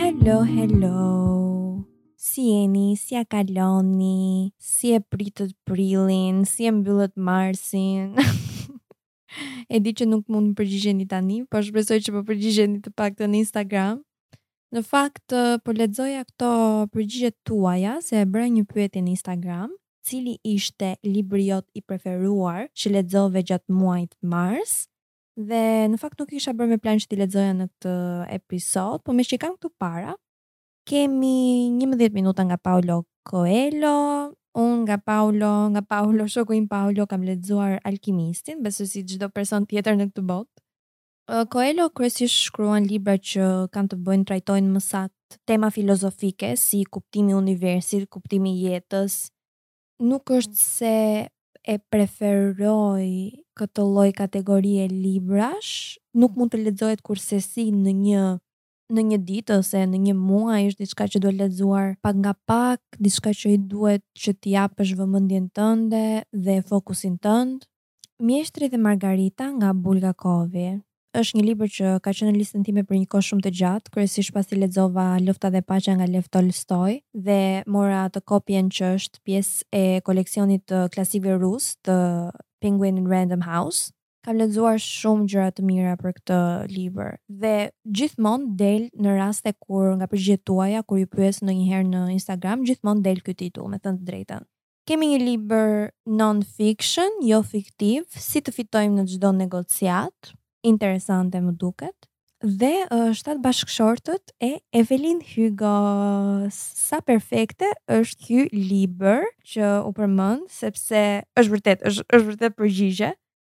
Hello, hello. Si jeni? Si ja kaloni? Si e pritët prillin? Si e mbyllët marsin? e di që nuk mund të përgjigjeni tani, por shpresoj që po përgjigjeni të paktën në Instagram. Në fakt, po lexoja këto përgjigjet tuaja, se e bëra një pyetje në Instagram, cili ishte libri jot i preferuar që lexove gjatë muajit mars, Dhe në fakt nuk kisha bërë me plan që t'i lexoja në këtë episod, por meqë i kam këtu para, kemi 11 minuta nga Paulo Coelho, unë nga Paulo, nga Paulo, shoku im Paulo, kam lexuar Alkimistin, besoj si çdo person tjetër në këtë botë. Coelho kryesisht shkruan libra që kanë të bëjnë trajtojnë më saktë tema filozofike si kuptimi i universit, kuptimi i jetës, nuk është se e preferoj këtë lloj kategorie librash, nuk mund të lexohet kurrsesi në një në një ditë ose në një muaj, është diçka që duhet lexuar pak nga pak, diçka që i duhet që t'i japësh vëmendjen tënde dhe fokusin tënd. Mjeshtri dhe Margarita nga Bulgakovi. Është një libër që ka qenë në listën time për një kohë shumë të gjatë, kryesisht pasi lexova Lufta dhe Paqja nga Lev Tolstoi dhe mora atë kopjen që është pjesë e koleksionit të klasikëve rusë të Penguin Random House. Kam lexuar shumë gjëra të mira për këtë libër dhe gjithmonë del në raste kur nga përgjigjet tuaja kur ju pyes ndonjëherë në Instagram, gjithmonë del ky titull, me thënë të drejtën. Kemi një libër non-fiction, jo fiktiv, si të fitojmë në çdo negociatë, interesante më duket. Dhe uh, shtatë bashkëshortët e Evelyn Hugos. Sa perfekte është ky libër që u përmend, sepse është vërtet, është është vërtet përgjigje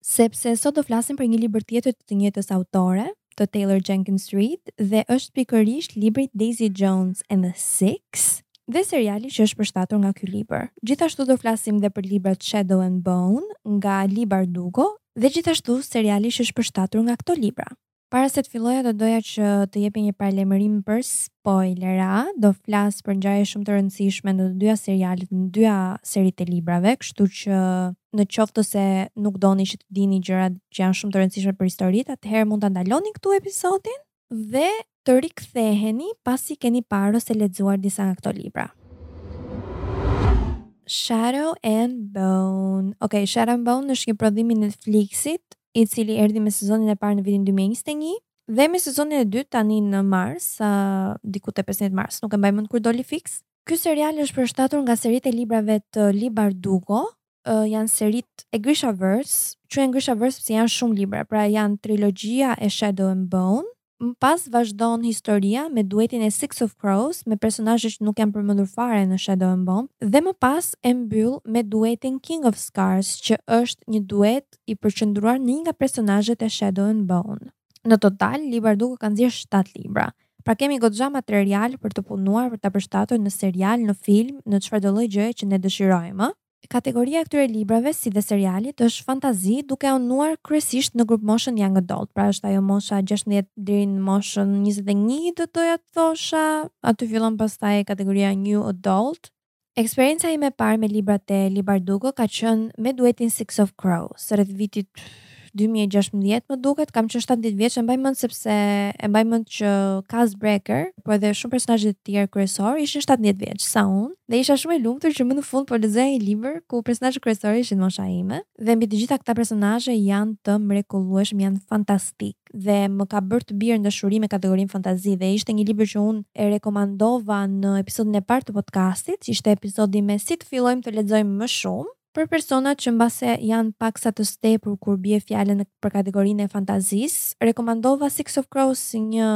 Sepse sot do flasim për një libër tjetër të të njëjtës autore, të Taylor Jenkins Reid dhe është pikërisht libri Daisy Jones and the Six dhe seriali që është përshtatur nga ky libër. Gjithashtu do flasim dhe për librat Shadow and Bone nga Leigh Bardugo dhe gjithashtu seriali që është përshtatur nga këto libra. Para se të filloja do doja që të jepja një paralajmërim për spoilera. Do flas për ngjarje shumë të rëndësishme në të dyja serialet, në dyja seritë e librave, kështu që në qoftë se nuk doni që të dini gjëra që janë shumë të rëndësishme për historitë, atëherë mund ta ndaloni këtu episodin dhe të riktheheni pasi keni parë ose lexuar disa nga këto libra. Shadow and Bone. Ok, Shadow and Bone është një prodhim i Netflixit, i cili erdhi me sezonin e parë në vitin 2021 dhe me sezonin e dytë tani në mars, uh, diku te 15 mars, nuk e mbaj mend kur doli fiks. Ky serial është përshtatur nga seritë e librave të Leigh Bardugo, uh, janë seritë e Grishaverse, quhen Grishaverse sepse janë shumë libra, pra janë trilogjia e Shadow and Bone, Më pas vazhdon historia me duetin e Six of Crows me personazhe që nuk janë përmendur fare në Shadow and Bone dhe më pas e mbyll me duetin King of Scars që është një duet i përqendruar në një nga personazhet e Shadow and Bone. Në total, Leigh Bardugo ka nxjerrë shtatë libra. Pra kemi goxha material për të punuar, për ta përshtatur në serial, në film, në çfarëdo lloj gjëje që ne dëshirojmë Kategoria e këtyre librave, si dhe serialit, është fantazi, duke anuar kryesisht në grupmoshën young adult, pra është ajo mosha gjashtëmbëdhjetë deri në moshën njëzet e një, do të doja të thosha, aty fillon pastaj kategoria new adult. Eksperienca ime e parë me librat e Leigh Bardugo ka qenë me duetin Six of Crows, rreth vitit dy mijë e gjashtëmbëdhjetë më duket, kam qenë 17 vjeç e mbaj mend sepse e mbaj mend që Kaz Brekker, por edhe shumë personazhe të tjerë kryesorë ishin 17 vjeç, sa unë, dhe isha shumë e lumtur që më në fund po lexoja një libër ku personazhet kryesorë ishin mosha ime, dhe mbi të gjitha këta personazhe janë të mrekullueshëm, janë fantastikë dhe më ka bërë të bie në dashuri me kategorinë fantazi dhe ishte një libër që unë e rekomandova në episodin e parë të podcastit, ishte episodi me si të fillojmë të lexojmë më shumë Për personat që mbase janë paksa të stepur kur bie fjala në për kategorinë e fantazisë, rekomandova Six of Crows si një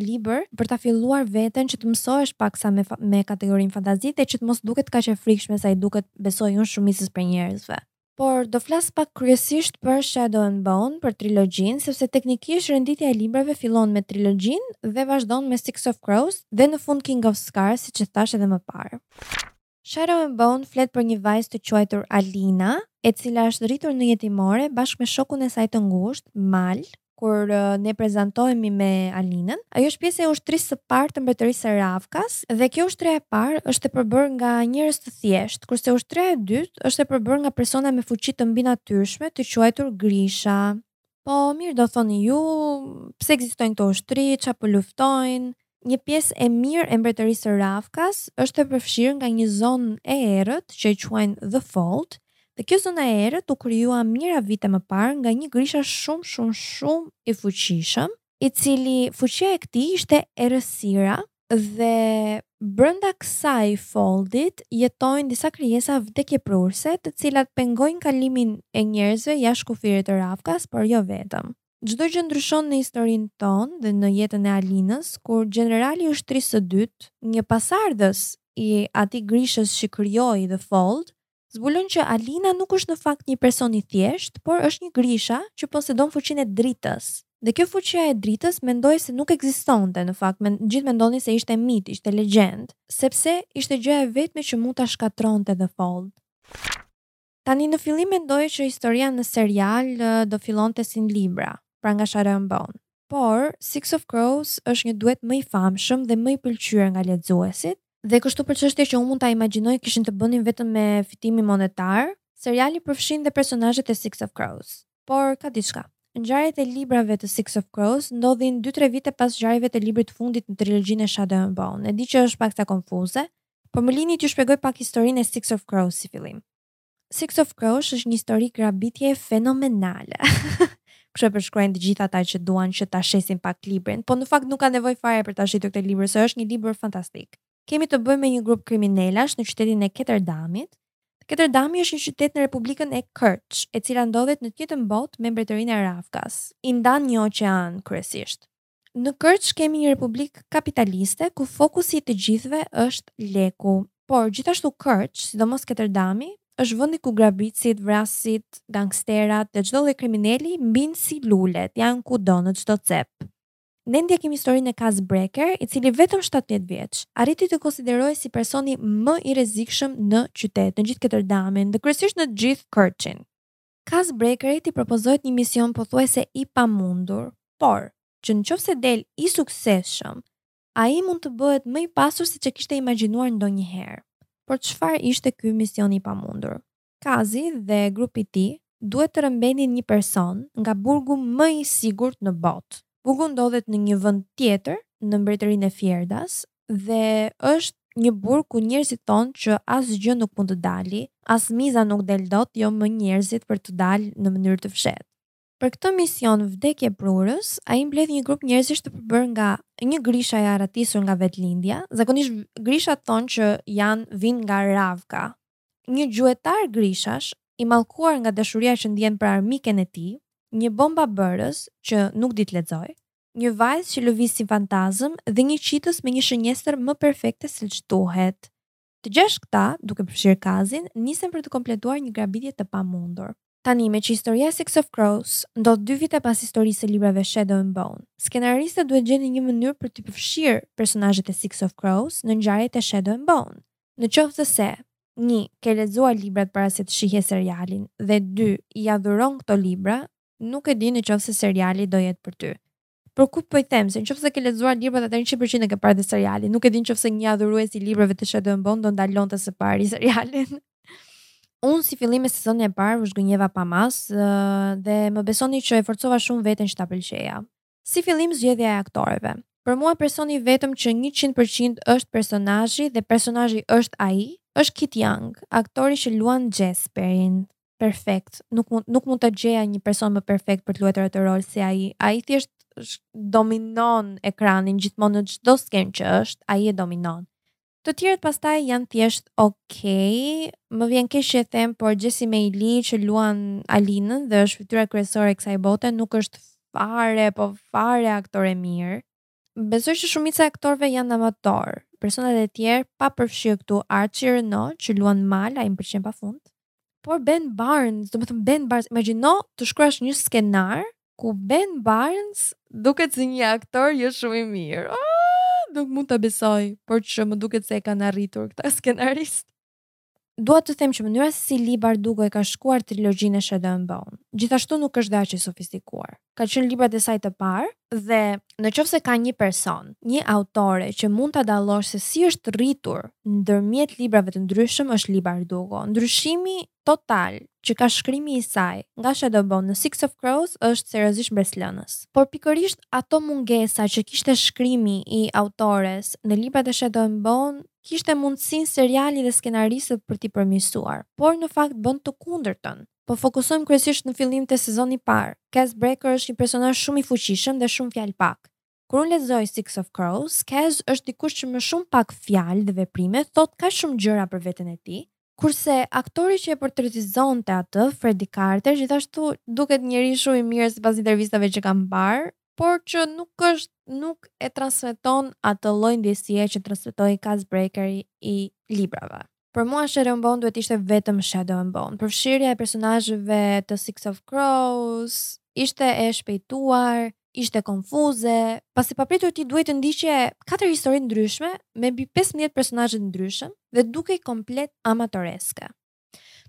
libër për ta filluar veten që të mësohesh paksa me me kategorinë fantazi dhe që të mos duket kaq e frikshme sa i duket besoj unë shumicës prej njerëzve. Por do flas pak kryesisht për Shadow and Bone, për trilogjinë, sepse teknikisht renditja e librave fillon me trilogjinë dhe vazhdon me Six of Crows dhe në fund King of Scars siç e thashë edhe më parë. Shadow and Bone flet për një vajzë të quajtur Alina, e cila është rritur në jetimore bashkë me shokun e saj të ngushtë, Mal, kur ne prezantohemi me Alinën. Ajo është pjesë e ushtrisë së parë të mbretërisë së Ravkas dhe kjo ushtria e parë është e përbërë nga njerëz të thjeshtë, kurse ushtria e dytë është e përbërë nga persona me fuqi të mbinatyrshme të quajtur Grisha. Po mirë do thoni ju, pse ekzistojnë këto ushtri, ça po luftojnë? Një pjesë e mirë e mbretërisë së Ravkas është e përfshirë nga një zonë e errët që e quajnë The Fold, dhe kjo zona e errët u krijua mijëra vite më parë nga një Grisha shumë shumë shumë i fuqishëm, i cili fuqia e këtij ishte errësira dhe brenda kësaj foldit jetojnë disa krijesa vdekjeprurëse të cilat pengojnë kalimin e njerëzve jashtë kufirit të Ravkas, por jo vetëm. Çdo gjë ndryshon në historinë tonë dhe në jetën e Alinës kur gjenerali i ushtrisë së dytë, një pasardhës i atij Grishës që krijoi The Fold, zbulon që Alina nuk është në fakt një person i thjeshtë, por është një grisha që posedon fuqinë e dritës. Dhe kjo fuqia e dritës mendohej se nuk ekzistonte në fakt, gjithë mendonin se ishte mit, ishte legjendë, sepse ishte gjëja e vetme që mund ta shkatërronte The Fold. Tani në fillim mendohej që historia në serial do fillonte si në libra, pra nga Shadow and Bone, Por, Six of Crows është një duet më i famshëm dhe më i pëlqyer nga lexuesit, dhe kështu për çështje që unë mund ta imagjinoj kishin të bënin vetëm me fitimin monetar, seriali përfshin dhe personazhet e Six of Crows. Por, ka diçka. Ngjarjet e librave të Six of Crows ndodhin dy-tre vite pas ngjarjeve të librit të fundit në trilogjinë e Shadow and Bone. E di që është paksa konfuze, por më lini t'ju shpjegoj pak historinë e Six of Crows si fillim. Six of Crows është një histori grabitje fenomenale. Kështu e përshkruajnë të gjithë ata që duan që ta shesin pak librin, po në fakt nuk ka nevojë fare për ta shitur këtë libër, se është një libër fantastik. Kemi të bëjmë me një grup kriminelash në qytetin e Ketterdamit. Ketterdami është një qytet në Republikën e Kërç, e cila ndodhet në të njëjtën botë me mbretërinë e Ravkas. I ndan një oqean kryesisht. Në Kërç kemi një republikë kapitaliste ku fokusi i të gjithëve është leku. Por gjithashtu Kërç, sidomos Ketterdami, është vendi ku grabitësit, vrasësit, gangsterat dhe çdo lloj krimineli mbijnë si lulet, janë kudo, në çdo cep. Ne ndjekim historinë e Kaz Breker, i cili vetëm shtatëmbëdhjetë vjeç, arriti të konsiderohej si personi më i rrezikshëm në qytet, në gjithë Ketterdamin dhe kryesisht në gjithë Kërçin. Kaz Brekerit i propozohet një mision pothuajse i pamundur, por, që në qoftë se del i suksesshëm, ai mund të bëhet më i pasur se ç'e kishte imagjinuar ndonjëherë. Por çfarë ishte ky mision i pamundur? Kazi dhe grupi i tij duhet të rrëmbenin një person nga burgu më i sigurt në botë. Burgu ndodhet në një vend tjetër në Mbretërinë e Fjerdas dhe është një burg ku njerëzit thonë që asgjë nuk mund të dali, as miza nuk del dot jo më njerëzit për të dalë në mënyrë të fshehtë. Për këtë mision vdekjeprurës, ai mbledh një grup njerëzish të përbërë nga një grisha e arratisur nga vetëlindja, zakonisht grishat thonë që janë vijnë nga Ravka, një gjuetar grishash i mallkuar nga dashuria që ndjen për armiken e tij, një bombabërës që nuk di të lexojë, një vajzë që lëviz si fantazëm dhe një qitës me një shënjestër më perfekte se ç'duhet. Të gjashtë këta, duke përfshirë Kazin, nisen për të kompletuar një grabitje të pamundur. Tani, meqë historia e Six of Crows ndodh dy vite pas historisë së librave Shadow and Bone, skenaristët duhet gjenin një mënyrë për t'i përfshirë personazhet e Six of Crows në ngjarjet e Shadow and Bone. Në qoftë se, një, ke lexuar librat para se të shihje serialin dhe dy, i adhuron këto libra, Nuk e di në qoftë se seriali do jetë për ty. Por kuptohet se në qoftë se ke lexuar librat atëherë 100% e ke parë dhe serialin. Nuk e di nëse një adhurues i librave të Shadow and Bone do ndalonte së pari serialin. Unë si fillim e sezonin e parë u zhgënjeva pa masë dhe më besoni që e forcova shumë veten që ta pëlqeja. Si fillim zgjedhja e aktorëve. Për mua personi i vetëm që njëqind për qind është personazhi dhe personazhi është ai, është Kit Young, aktori që luan Jesperin. Perfekt. Nuk mund nuk mund të gjeja një person më perfekt për të luajtur atë rol si ai. Ai thjesht dominon ekranin gjithmonë në çdo skenë që është, ai e dominon. Të tjerët pastaj janë thjesht ok. Më vjen keq që e them, por Jessie Mei Li që luan Alinën dhe është fytyra kryesore e kësaj bote nuk është fare, po fare aktore e mirë. Besoj që shumica e aktorëve janë amatorë. Personat e tjerë, pa përfshirë këtu Archie Renaux, që luan Mal, ai më pëlqen pafund. Por Ben Barnes, domethënë Ben Barnes, imagjino të shkruash një skenar Ku Ben Barnes duket si një aktor jo shumë i mirë. Aaaa, nuk mund ta besoj, por që më duket se e kanë arritur këta skenaristë. Dua të them që mënyra se si Leigh Bardugo e ka shkruar trilogjinë e Shadow and Bone, gjithashtu nuk është dhe aq e sofistikuar. Ka qenë librat e saj të parë dhe, në qoftë se ka një person, një autore që mund ta dallosh se si është rritur ndërmjet librave të ndryshëm është Leigh Bardugo. Ndryshimi total që ka shkrimi i saj nga Shadow and Bone në Six of Crows është seriozisht mbresëlënës. Por pikërisht ato mungesa që kishte shkrimi i autores në librat e Shadow and Bone kishte mundësinë seriali dhe skenaristët për t'i përmirësuar, por në fakt bënë të kundërtën. Po fokusohem kryesisht në fillim te sezoni i parë. Kaz Brekker është një personazh shumë i fuqishëm dhe shumë fjalëpak. Kur unë lexoj Six of Crows, Kaz është dikush që me shumë pak fjalë dhe veprime thotë kaq shumë gjëra për veten e tij, kurse aktori që e portretizonte atë, Freddy Carter, gjithashtu duket njeri shumë i mirë sipas intervistave që kam parë, por që nuk është nuk e transmeton atë lloj ndjesie që transmetoi Kaz Brekker-i i librave. Për mua Shadow and Bone duhet të ishte vetëm Shadow and Bone. Përfshirja e personazheve të Six of Crows ishte e shpejtuar, ishte konfuze, pasi papritur ti duhet të ndiqje katër histori të ndryshme me mbi 15 personazhe të ndryshëm dhe dukej komplet amatoreske.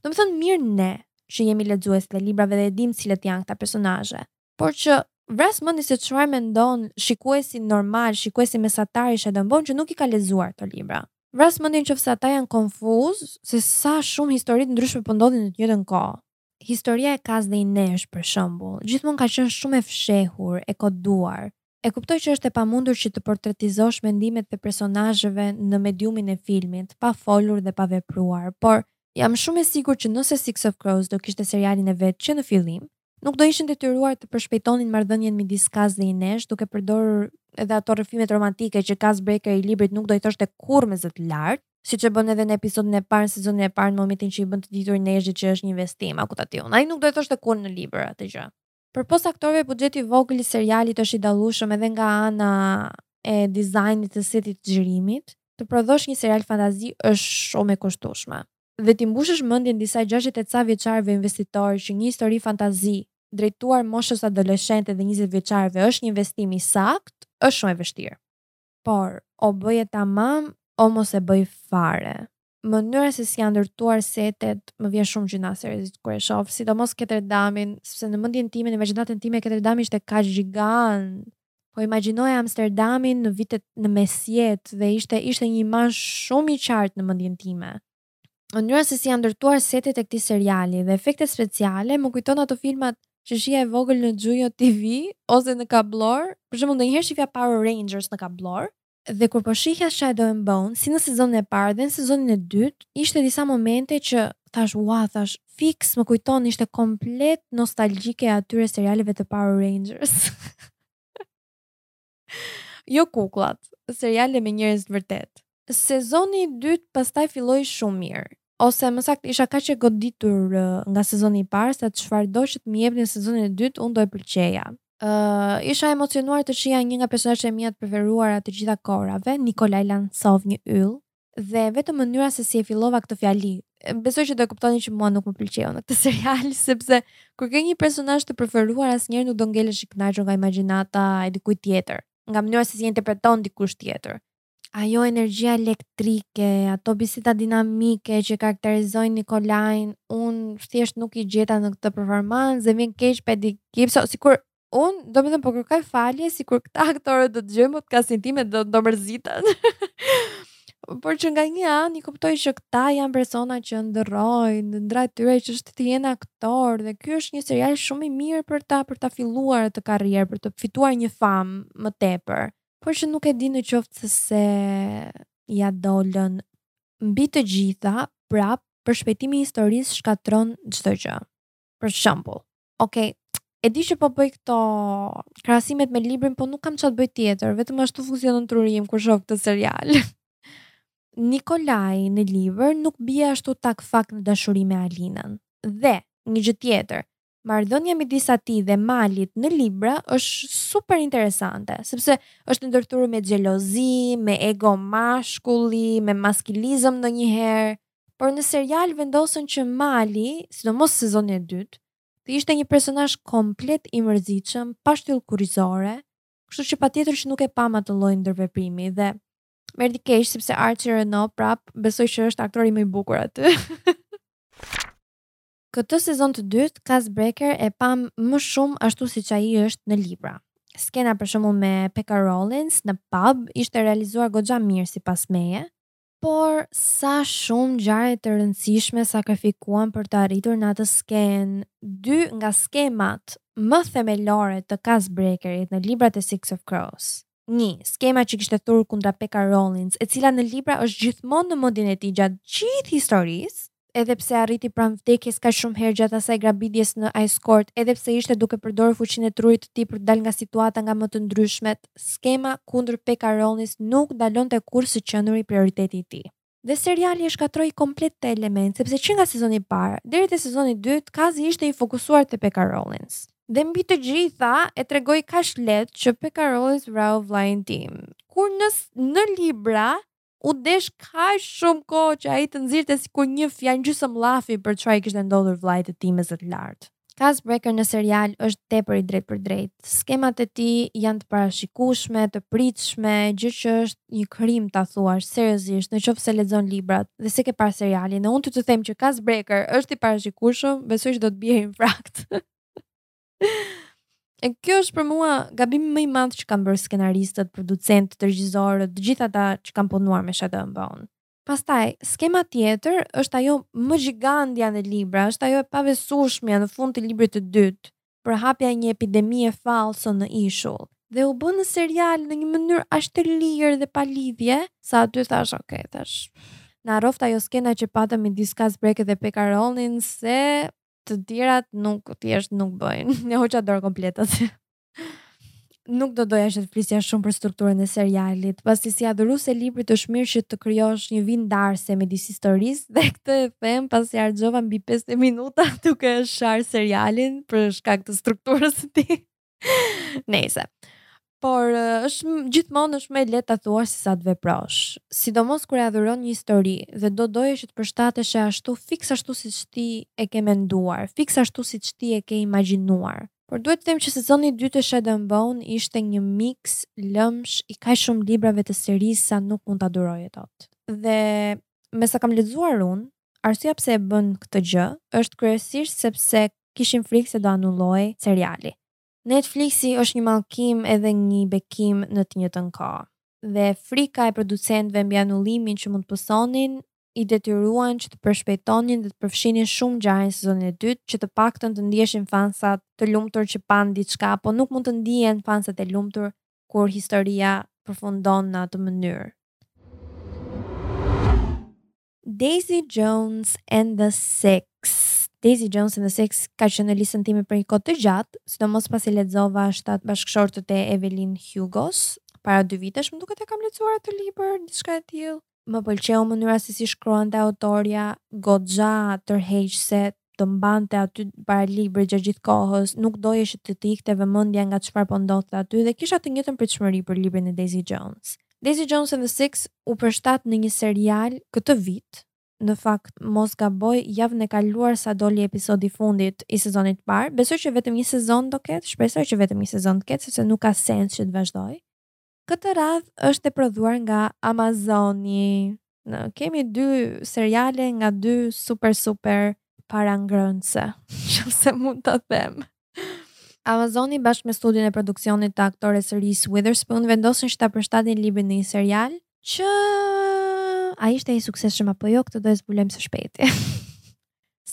Domethënë mirë ne që jemi lexues të librave dhe e dimë cilët janë këta personazhe, por që vras mendjen se çfarë mendon shikuesi normal, shikuesi mesatar i Shadow and Bone që nuk i ka lexuar këto libra. Vras mendjen nëse ata janë konfuzë se sa shumë histori të ndryshme po ndodhin në të njëjtën kohë. Historia e Kaz dhe Inej, për shembull, gjithmonë ka qenë shumë e fshehur, e koduar. E kuptoj që është e pamundur që të portretizosh mendimet e personazheve në mediumin e filmit, pa folur dhe pa vepruar, por jam shumë e sigurt që nëse Six of Crows do kishte serialin e vet që në fillim, nuk do ishin detyruar të përshpejtonin marrëdhënien midis Kaz dhe Inezh, duke përdorur edhe ato rrëfimet romantike që Kaz Brekker i librit nuk do i thoshte kurrë me zë të lartë, siç e bën edhe në episodin e parë në sezonin e parë në momentin që i bën të ditur Inezhit që është një investim akutation. Ai nuk do e thoshte kurrë në libër atë gjë. Përpos aktorëve buxheti i vogël i serialit është i dallueshëm edhe nga ana e dizajnit të setit të xhirimit, të prodhosh një serial fantazi është shumë e kushtueshme. Dhe t'i mbushësh mendjen disa gjashtëdhjetë e ca vjeçarëve investitorë që një histori fantazi drejtuar moshës adoleshente dhe njëzet vjeçarëve është një investim i saktë, është shumë e vështirë. Por, o bëje tamam, o mos e bëj fare. Mënyra se si janë ndërtuar setet më vjen shumë gjynah seriozisht kur e shoh, sidomos Ketterdamin, sepse në mendjen time, në imagjinatën time Ketterdami ishte kaq gjigand Po imagjinoja Amsterdamin në vitet në mesjetë dhe ishte ishte një imazh shumë i qartë në mendjen time. Mënyra se si janë ndërtuar setet e këtij seriali dhe efektet speciale më kujton ato filmat që shifja e vogël në Xhujo TV ose në Kablor, për shembull ndonjëherë shifja Power Rangers në Kablor, Dhe kur po shihja Shadow and Bone, si në sezonin e parë dhe në sezonin e dytë, ishte disa momente që thash ua, thash, fiks më kujton, ishte komplet nostalgjike e atyre serialeve të Power Rangers. jo kukllat, seriale me njerëz të vërtetë. Sezoni i dytë pastaj filloi shumë mirë. Ose, më saktë, isha kaq e goditur nga sezoni i parë sa çfarëdo që të më jepnin në sezonin e dytë, unë do e pëlqeja. Uh, isha emocionuar të shihja një nga personazhet e mia të preferuara të gjitha kohërave, Nikolaj Lancov, një yll, dhe vetëm mënyra se si e fillova këtë fjali. Besoj që do e kuptoni që mua nuk më pëlqeu në këtë serial, sepse kur ke një personazh të preferuar asnjëherë nuk do ngelesh i kënaqur nga imagjinata e dikujt tjetër, nga mënyra se si e interpreton dikush tjetër. Ajo energjia elektrike, ato biseda dinamike që karakterizojnë Nikolajn, unë thjesht nuk i gjeta në këtë performancë dhe më vjen keq për Paddy Gibson, sikur unë, domethënë, po kërkoj falje, sikur këta aktorët do dëgjojnë podkastin tim e do, do mërziten. Por që nga një anë i kuptoj që këta janë persona që ëndërrojnë, ëndrra e tyre që është të jenë aktor dhe ky është një serial shumë i mirë për ta, për ta filluar atë karrierë, për të fituar një famë më tepër. Por që nuk e di në qoftë se se ia dolën mbi të gjitha prap përshpejtimi i historisë shkatërron çdo gjë. Për shembull, ok, e di që po bëj këto krahasimet me librin, po nuk kam ça t'bëj tjetër, vetëm ashtu funksionon truri im kur shoh këtë serial. Nikolaj në libër nuk bie ashtu tak fak në dashuri me Alinën. Dhe një gjë tjetër, marrëdhënia midis atij dhe Malit në libra është super interesante, sepse është ndërtuar me xhelozi, me ego mashkulli, me maskilizëm ndonjëherë, por në serial vendosën që Mali, sidomos sezoni i dytë, të ishte një personazh komplet i mërzitshëm, pa shtyllë kurrizore, kështu që patjetër që nuk e pamë atë lloj ndërveprimi dhe më erdhi keq sepse Archie Renaux prap besoj që është aktori më i bukur aty. Këtë sezon të dytë Kaz Brekker e pamë më shumë ashtu siç ai është në libra. Skena për shembull me Pekka Rollins në pub ishte realizuar goxha mirë sipas meje, por sa shumë ngjarje të rëndësishme sakrifikuan për të arritur në atë skenë dy nga skemat më themelore të Kaz Brekker-it në librat e Six of Crows. Një, skema që kishte thurur kundra Pekka Rollins, e cila në libra është gjithmonë në mendjen e tij gjatë gjithë historisë, edhe pse arriti pranë vdekjes kaq shumë herë gjatë asaj grabitjes në Ice Court, edhe pse ishte duke përdorur fuqinë e trurit të tij për të dalë nga situata nga më të ndryshmet, skema kundër Pekka Rollins nuk ndalonte kurrë së qenuri prioriteti i tij. Dhe seriali e shkatërroi komplet këtë element, sepse që nga sezoni i parë deri te sezoni i dytë, Kazi ishte i fokusuar te Pekka Rollins. Dhe mbi të gjitha, e tregoi kaq lehtë që Pekka Rollins vrau vëllain tim. Kur në në libra u desh kaq shumë kohë që ai të nxirrte sikur një fjalë, gjysmë llafi për çfarë i kishte ndodhur vëllait të tij me zë të lartë. Kaz Brekker në serial është tepër i drejtpërdrejtë. Skemat e tij janë të parashikueshme, të pritshme, gjë që është një krim ta thuash seriozisht, në qoftë se lexon librat dhe s'e ke parë serialin. Dhe unë të të them që Kaz Brekker është i parashikueshëm, besoj që do të bie infarkt. e kjo është për mua gabimi më i madh që kanë bërë skenaristët, producentët, regjisorët, të gjithë ata që kanë punuar me Shadow and Bone. Pastaj, skema tjetër është ajo më gjigandja në libra, është ajo e pabesueshmja në fund të librit të dytë, përhapja e një epidemie fallso në ishull. Dhe u bë në serial në një mënyrë aq të lirë dhe pa lidhje, sa aty thashë, ok, thashë. Na rroftë ajo skena që patëm midis Kaz Brekker dhe Pekka Rollins se të tjerat nuk thjesht nuk bëjnë. Ne hoqa dorë komplet atë. Nuk do doja që të flisja shumë për strukturën e serialit, pasi si adhuruese e librit është mirë që të krijosh një vijë ndarëse midis historisë dhe këtë e them pasi harxova mbi 50 minuta duke e sharë serialin për shkak të strukturës së tij. Nëse. Por gjithmonë është më e lehtë ta thuash se sa të veprosh, sidomos kur e adhuron një histori dhe do doje që të përshtateshe ashtu fiks ashtu siç ti e ke menduar, fiks ashtu siç ti e ke imagjinuar. Por duhet të them që sezoni i dytë i Shadow and Bone ishte një miks lëmsh i kaq shumë librave të serisë sa nuk mund ta duroje dot. Dhe me sa kam lexuar unë, arsyeja pse e bënë këtë gjë është kryesisht sepse kishin frikë se do anullohej seriali. Netflixi është një mallkim edhe një bekim në të njëjtën kohë. Dhe frika e producentëve mbi anullimin që mund të pësonin i detyruan që të përshpejtonin dhe të përfshinin shumë ngjarje në sezonin e dytë, që të paktën të ndiheshin fansat të lumtur që panë diçka, po nuk mund të ndihen fansat e lumtur kur historia përfundon në atë mënyrë. Daisy Jones and the Six. Daisy Jones and the Six ka qenë në listën time për një kohë të gjatë, sidomos pasi lexova Shtatë bashkëshortët e Evelyn Hugos para dy vitesh, më duket e kam lexuar atë libër, diçka e tillë. Më pëlqeu mënyra se si shkruante autorja, goxha tërheqëse, të mbante aty para librit gjatë gjithë kohës, nuk doje që të të ikte vëmendja nga çfarë po ndodhte aty dhe kisha të njëjtën pritshmëri për librin e Daisy Jones. Daisy Jones and the Six u përshtat në një serial këtë vit, në fakt mos gaboj javën e kaluar sa doli episodi i fundit i sezonit të parë, besoj që vetëm një sezon do ketë, shpresoj që vetëm një sezon të ketë sepse nuk ka sens që të vazhdojë. Këtë radhë është e prodhuar nga Amazoni. Ne kemi dy seriale nga dy super super parangrënëse, po s'e mund ta them. Amazoni bashkë me studion e produksionit të aktores Reese Witherspoon vendosën që ta përshtatin librin në një serial, që a ishte i suksesshëm apo jo, këtë do e zbulojmë së shpejti.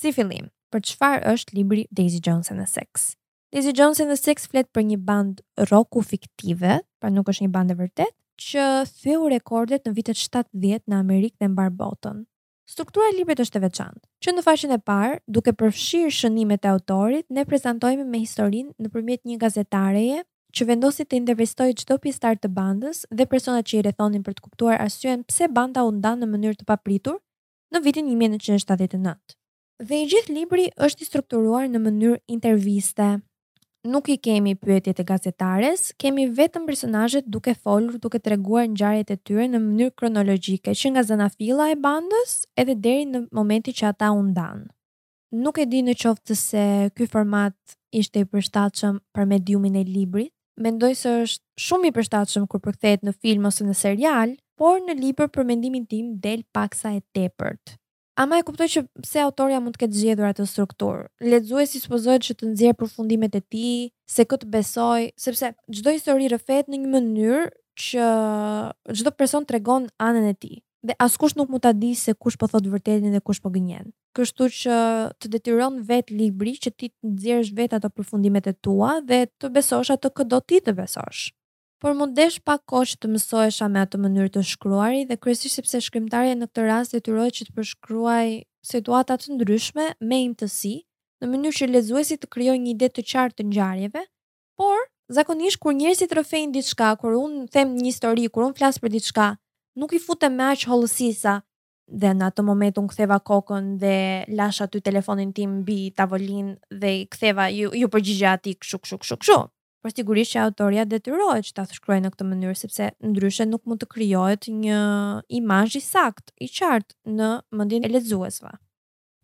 si fillim, për çfarë është libri Daisy Jones and the Six? Daisy Jones and the Six flet për një bandë roku fiktive, pra nuk është një bandë e vërtetë, që thyeu rekordet në vitet 70 në Amerikë dhe mbarë botën. Struktura e librit është e veçantë. Që në faqen e parë, duke përfshirë shënimet e autorit, ne prezantohemi me historinë nëpërmjet një gazetareje që vendosi të intervistojë çdo pjesëtar të bandës dhe personat që i rrethonin për të kuptuar arsyen pse banda u nda në mënyrë të papritur në vitin 1979. Dhe i gjithë libri është i strukturuar në mënyrë interviste. Nuk i kemi pyetjet e gazetares, kemi vetëm personazhet duke folur, duke treguar ngjarjet e tyre në mënyrë kronologjike, që nga zanafilla e bandës edhe deri në momentin që ata u ndanë. Nuk e di në qoftë se ky format ishte i përshtatshëm për mediumin e librit. Mendoj se është shumë i përshtatshëm kur përkthehet në film ose në serial, por në libër për mendimin tim del paksa e tepërt. Ama e kuptoj që pse autorja mund të ketë zgjedhur atë strukturë. Lexuesi supozohet që të nxjerrë përfundimet e tij, se kë të besoj, sepse çdo histori rrëfehet në një mënyrë që çdo person tregon anën e tij dhe askush nuk mund ta di se kush po thotë vërtetën dhe kush po gënjen. Kështu që të detyron vetë libri që ti të nxjerrësh vetë ato përfundimet e tua dhe të besosh atë që do ti të besosh. por m'u desh pak kohë që të mësohesha me atë mënyrë të shkruari dhe kryesisht sepse shkrimtarja në këtë rast detyrohet që të përshkruajë situata të ndryshme me imtësi, në mënyrë që lexuesi të krijojë një ide të qartë të ngjarjeve, por zakonisht kur njerëzit rrëfejnë diçka, kur unë them një histori, kur unë flas për diçka, nuk i futem me aq hollësi sa dhe në atë moment unë ktheva kokën dhe lash aty telefonin tim mbi tavolinë dhe i ktheva iu iu përgjigja atij kshu kshu kshu kshu. Por sigurisht që autorja detyrohet që ta shkruajë në këtë mënyrë sepse ndryshe nuk mund të krijohet një imazh i saktë, i qartë në mendjen e lexuesve.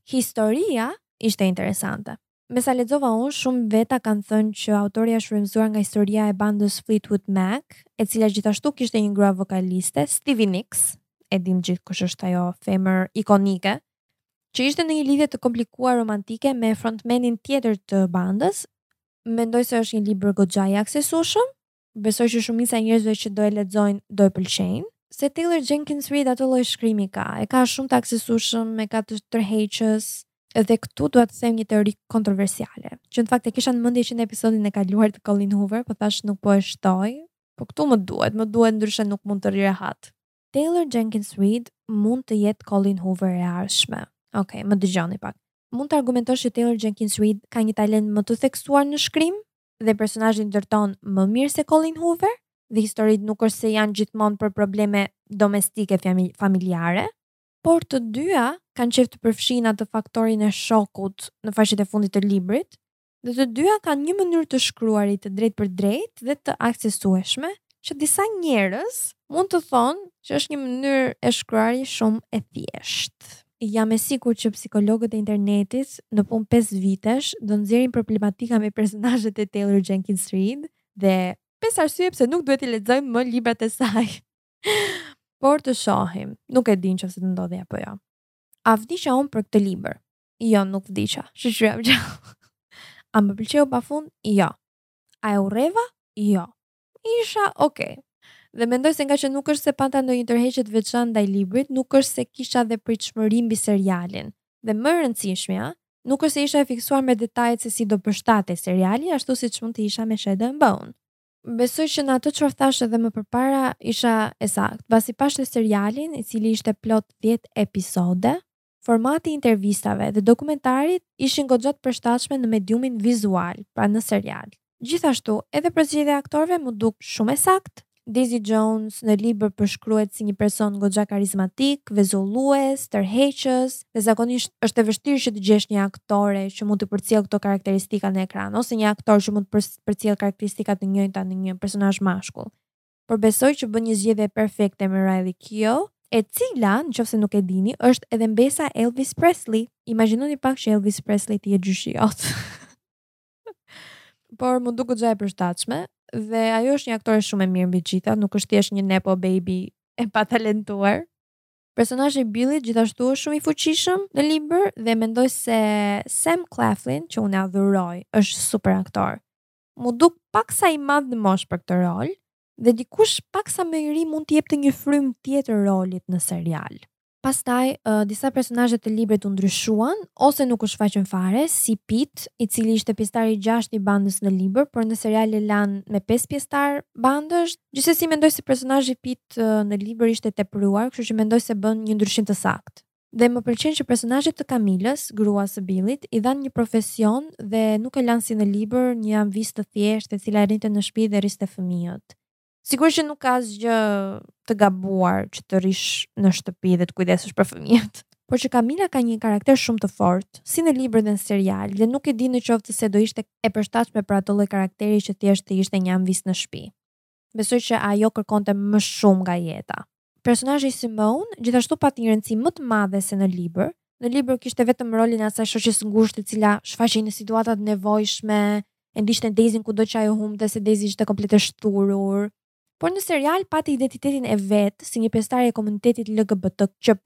Historia ishte interesante. Me sa lexova unë, shumë veta kanë thënë që autorja është frymëzuar nga historia e bandës Fleetwood Mac, e cila gjithashtu kishte një grua vokaliste, Stevie Nicks, e dimë gjithë kush është ajo femër ikonike, që ishte në një lidhje të komplikuar romantike me frontmenin tjetër të bandës. Mendoj se është një libër goxha i aksesueshëm, besoj që shumica e njerëzve që do e lexojnë do e pëlqejnë. Se Taylor Jenkins Reid atë lloj shkrimi ka, e ka shumë të aksesueshëm, e ka tërheqës. Dhe këtu dua të them një teori kontroversiale, që në fakt e kisha në mendje që në episodin e kaluar të Colleen Hoover, po thashë nuk po e shtoj, po këtu më duhet, më duhet ndryshe nuk mund të rri rehat. Taylor Jenkins Reid mund të jetë Colleen Hoover e ardhshme. Okej, okay, më dëgjoni pak. Mund të argumentosh që Taylor Jenkins Reid ka një talent më të theksuar në shkrim? dhe personazhet i ndërton më mirë se Colleen Hoover dhe historitë nuk është se janë gjithmonë për probleme domestike familjare, por të dyja kanë qef të përfshijnë atë faktorin e shokut në faqet e fundit të librit dhe të dyja kanë një mënyrë të shkruari të drejtpërdrejtë dhe të aksesueshme që disa njerëz mund të thonë që është një mënyrë e shkruari shumë e thjeshtë. Jam e sigurt që psikologët e internetit në punë pesë vitesh do nxjerrin problematika me personazhet e Taylor Jenkins Reid dhe pesë arsye pse nuk duhet t'i lexojmë më librat e saj. Por të shohim, nuk e di qoftë se do ndodhi apo jo. A vdiqa unë për këtë libër? Jo, nuk vdiqa. Shyqyr jam gjallë. A më pëlqeu pafund? Jo. A e urreva? Jo. Isha ok. Dhe mendoj se ngaqë nuk është se pata ndonjë tërheqje të veçantë ndaj librit, nuk është se kisha dhe pritshmëri mbi serialin. Dhe më e rëndësishmja, nuk është se isha e fiksuar me detajet se si do përshtatej seriali ashtu siç mund të isha me Shadow and Bone. Besoj që në atë çfarë thashë edhe më përpara isha e saktë, pasi pashë serialin, i cili ishte plot dhjetë episode, Formati i intervistave dhe dokumentarit ishin goxha të përshtatshme në mediumin vizual, pra në serial. Gjithashtu, edhe përzgjedhja e aktorëve m'u duk shumë e saktë. Daisy Jones në libër përshkruhet si një person goxha karizmatik, vezullues, tërheqës, dhe zakonisht është e vështirë që të gjesh një aktore që mund të përcjellë këto karakteristika në ekran, ose një aktor që mund të përcjellë karakteristika të njëjta në një personazh mashkull. por besoj që bënë një zgjedhje perfekte me Riley Keough, e cila, në qoftë se nuk e dini, është edhe mbesa e Elvis Presley. Imagjinoni pak që Elvis Presley të jetë gjyshi jot. por m'u duk goxha e përshtatshme dhe ajo është një aktore shumë e mirë mbi të gjitha, nuk është thjesht një nepo baby e patalentuar. Personazhi i Billit gjithashtu është shumë i fuqishëm në libër dhe mendoj se Sam Claflin, që unë e adhuroj, është super aktor. m'u duk paksa i madh në moshë për këtë rol dhe dikush paksa më i ri mund t'i jepte një frymë tjetër rolit në serial. Pastaj, uh, disa personazhe të librit u ndryshuan ose nuk u shfaqën fare, si Pit, i cili ishte pjesëtari i gjashtë i bandës në libër, por në serial e lanë me pesë pjesëtarë bandës. Gjithsesi mendoj se personazhi Pit uh, në libër ishte i tepruar, kështu që mendoj se bënë një ndryshim të saktë. Dhe më pëlqen që personazhit të Kamilës, gruas së Billit, i dhanë një profesion dhe nuk e lanë si në libër, një amvisë të thjeshtë e cila rrinte në shpi dhe rriste fëmijët. Sigurisht që nuk ka asgjë të gabuar që të rrish në shtëpi dhe të kujdesesh për fëmijët. Por që Kamila ka një karakter shumë të fortë, si në libër dhe në serial, dhe nuk e di në qoftë se do ishte e përshtatshme për atë lloj karakteri që thjesht të ishte një amvisë në shpi. Besoj që ajo kërkonte më shumë nga jeta. Personazhi Simone gjithashtu pati një rëndësi më të madhe se në libër. Në libër kishte vetëm rolin e asaj shoqes së ngushtë e cila shfaqej në situata të nevojshme, e ndiqte Daisyn kudo që ajo humbte se Daisy ishte komplet e shthurur. Por në serial pati identitetin e vet si një pjesëtare e komunitetit LGBTQ+,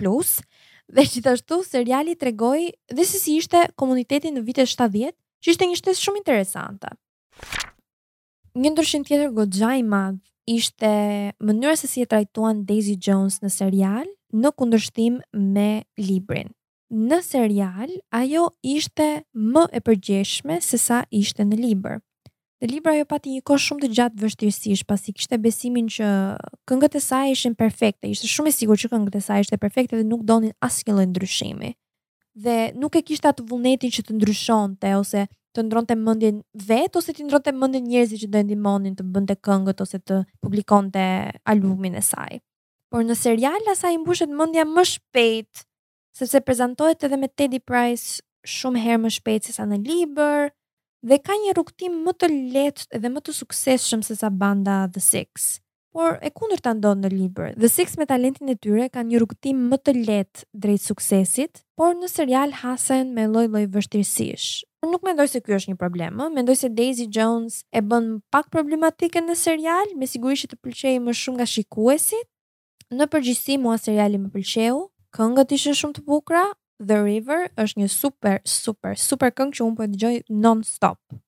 dhe gjithashtu seriali tregoi dhe se si ishte komuniteti në vitet shtatëdhjetë, që ishte një shtesë shumë interesante. Një ndryshim tjetër goxha i madh ishte mënyra se si e trajtuan Daisy Jones në serial në kundërshtim me librin. Në serial ajo ishte më e përgjegjshme sesa ishte në libër. Në libër ajo pati një kohë shumë të gjatë vështirësish, pasi kishte besimin që këngët e saj ishin perfekte, ishte shumë e sigurt që këngët e saj ishte perfekte dhe nuk donin asnjë lloj ndryshimi. dhe nuk e kishte atë vullnetin që të ndryshonte ose të ndërronte mendjen e vet ose t'i ndërronte mendjen njerëzve që do e ndihmonin të bënte këngët ose të publikonte albumin e saj. Por në serial asaj i mbushet mendja më shpejt, sepse prezantohet edhe me Teddy Price shumë herë më shpejt sesa në libër dhe ka një rrugëtim më të lehtë dhe më të suksesshëm sesa banda The Six. Por e kundërta ndodh në libër. The Six me talentin e tyre kanë një rrugëtim më të lehtë drejt suksesit, por në serial hasen me lloj-lloj vështirësish. Por nuk mendoj se ky është një problem, ëh. Mendoj se Daisy Jones e bënë pak problematike në serial, me siguri që të pëlqejë më shumë nga shikuesit. Në përgjithësi mua seriali më pëlqeu, këngët ishin shumë të bukura, The River është një super, super, super këngë që unë po e dëgjoj non-stop.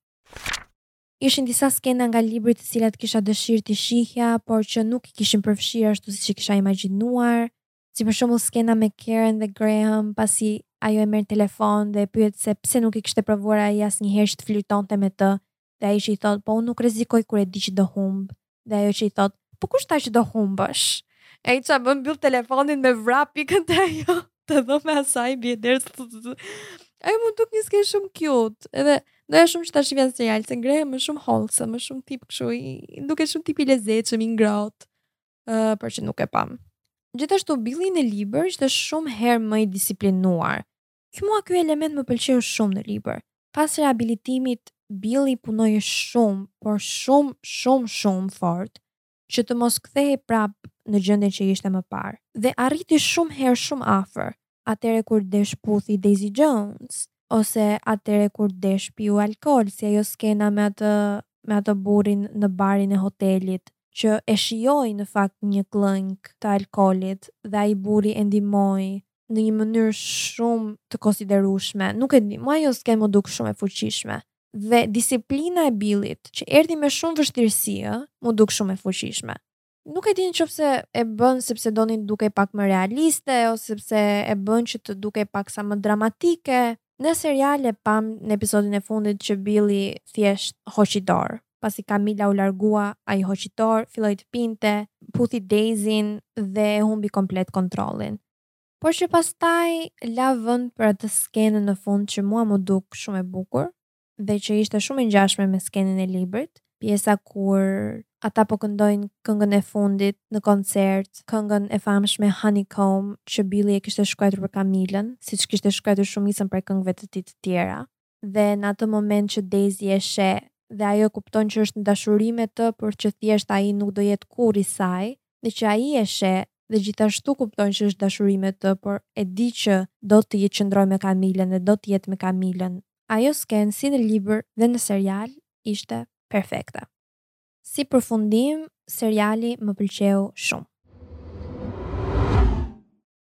Ishin disa skena nga libri të cilat kisha dëshirë t'i shihja, por që nuk i kishin përfshirë ashtu siç i kisha imagjinuar, si për shembull skena me Karen dhe Graham pasi ajo e merr telefon dhe e pyet se pse nuk e kishte provuar ai asnjëherë që të flirtonte me të dhe ai që i thotë po unë nuk rrezikoj kur e di që do humb Dhe ajo që i thot, po kush tha që do humbësh? Edhe ai që e mbyll telefonin me vrap ikën te ajo, te dhoma e saj i bie derës. Ajo m'u duk një skenë shumë cute, edhe doja shumë që ta shihja në serial, se Graham shumë wholesome, shumë tip kështu, dukej shumë tip i lezetshëm, i ngrohtë, uh, por që nuk e pamë. Gjithashtu, Billy në libër ishte shumë herë më i disiplinuar, Që mua ky element më pëlqeu shumë në libër. Pas rehabilitimit Billy punoi shumë, por shumë, shumë, shumë fort që të mos kthehej prapë në gjendjen që ishte më parë. Dhe arriti shumë herë shumë afër, atëherë kur desh puthi Daisy Jones, ose atëherë kur desh piu alkool, si ajo skena me atë me atë burrin në barin e hotelit, që e shijoi në fakt një gllënjkë të alkoolit dhe ai burri e ndihmoi në një mënyrë shumë të konsiderueshme. Nuk e di, mua ajo skenë m'u duk shumë e fuqishme. Dhe disiplina e Billit, që erdhi me shumë vështirësi, ë, m'u duk shumë e fuqishme. Nuk e di në qoftë se e bënë sepse donin të dukej pak më realiste ose sepse e bënë që të dukej paksa më dramatike, Në serial e pamë në episodin e fundit që Billy thjesht hoqi dorë. Pasi Camila u largua, ai hoqi dorë, filloi të pinte, puthi Daisy-n dhe e humbi komplet kontrollin. Por që pastaj la vend për atë skenën në fund që mua m'u duk shumë e bukur, dhe që ishte shumë e ngjashme me skenën e librit, pjesa kur ata po këndojnë këngën e fundit në koncert, këngën e famshme Honeycomb që Billy e kishte shkruajtur për Kamilën, siç kishte shkruajtur shumicën prej këngëve të tij të tjera. Dhe në atë moment që Daisy e sheh dhe ajo e kupton që është në dashuri me të, por që thjesht ai nuk do jetë kurrë i saj, dhe që ai e sheh dhe gjithashtu kupton që është dashuri me të, por e di që do të qëndrojë me Kamilën dhe do të jetë me Kamilën ajo skenë si në libër dhe në serial ishte perfekte. Si përfundim seriali më pëlqeu shumë.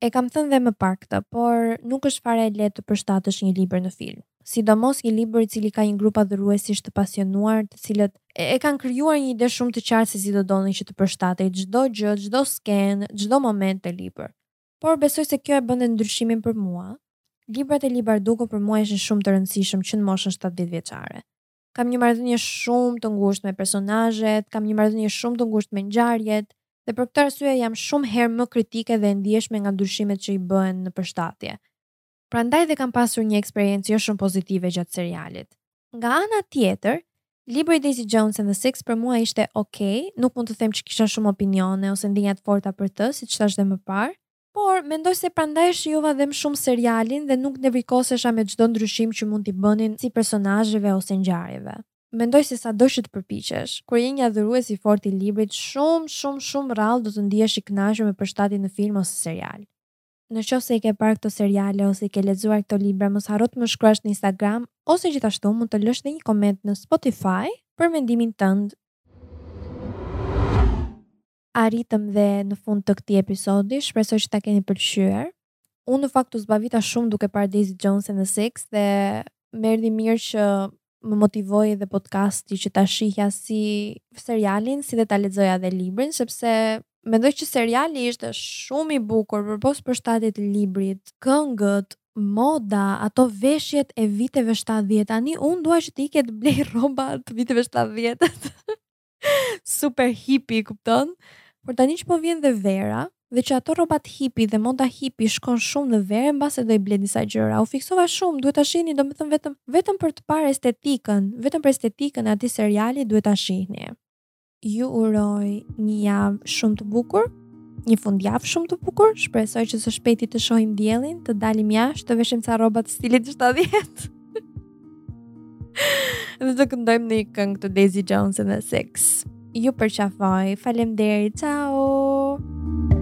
E kam thënë dhe më parë këtë, por nuk është fare e lehtë të përshtatësh një libër në film. Sidomos një libër i cili ka një grup adhuruesish të pasionuar, të cilët e kanë krijuar një ide shumë të qartë se si do donin që të përshtatej çdo gjë, çdo skenë, çdo moment të librit. Por besoj se kjo e bënte ndryshimin për mua. Librat e Leigh Bardugo për mua ishin shumë të rëndësishëm që në moshën shtatëmbëdhjetë vjeçare. Kam një marrëdhënie shumë të ngushtë me personazhet, kam një marrëdhënie shumë të ngushtë me ngjarjet, dhe për këtë arsye jam shumë herë më kritike dhe e ndjeshme nga ndryshimet që i bëhen në përshtatje. prandaj dhe kam pasur një eksperiencë jo shumë pozitive gjatë serialit. Nga ana tjetër, libri Daisy Jones and the Six për mua ishte ok, nuk mund të them që kisha shumë opinione ose ndjenja të forta për të, siç thashë dhe më parë, por mendoj se prandaj e shijova dhe më shumë serialin dhe nuk nevrikosesha me çdo ndryshim që mund t'i bënin si personazheve ose ngjarjeve. Mendoj se sado që të përpiqesh, kur je një adhurues i fortë i librit, shumë, shumë, shumë rrallë do të ndihesh i kënaqur me përshtatjen në film ose serial. Në qoftë se i ke parë këto seriale ose i ke lexuar këto libra mos harro të më shkruash në Instagram ose gjithashtu mund të lësh dhe një koment në Spotify për mendimin tënd. Arritëm dhe në fund të këtij episodi, shpresoj që ta keni pëlqyer. Unë në fakt u zbavita shumë duke parë Daisy Jones and the Six dhe më erdhi mirë që më motivoi edhe podcasti që ta shihja si serialin, si dhe ta lexoja dhe librin, sepse mendoj që seriali ishte shumë i bukur përpos përshtatjes të librit, këngët, moda, ato veshjet e viteve 70. Tani unë dua që të iki të blej rroba të viteve 70. Super hipi, kupton? Por tani që po vjen dhe vera, dhe që ato rrobat hipi dhe moda hipi shkon shumë në verë, mbase do i blej disa gjëra. U fiksova shumë, duhet ta shihni, domethënë vetëm vetëm për të parë estetikën, vetëm për estetikën e atij seriali duhet ta shihni. Ju uroj një javë shumë të bukur, një fundjavë shumë të bukur. Shpresoj që së shpejti të shohim diellin, të dalim jashtë, të veshim ca rroba të stilit 70. Dhe të këndojmë një këngë të Daisy Jones and the Six. Ju përqafoj. Faleminderit. Ciao. Ciao.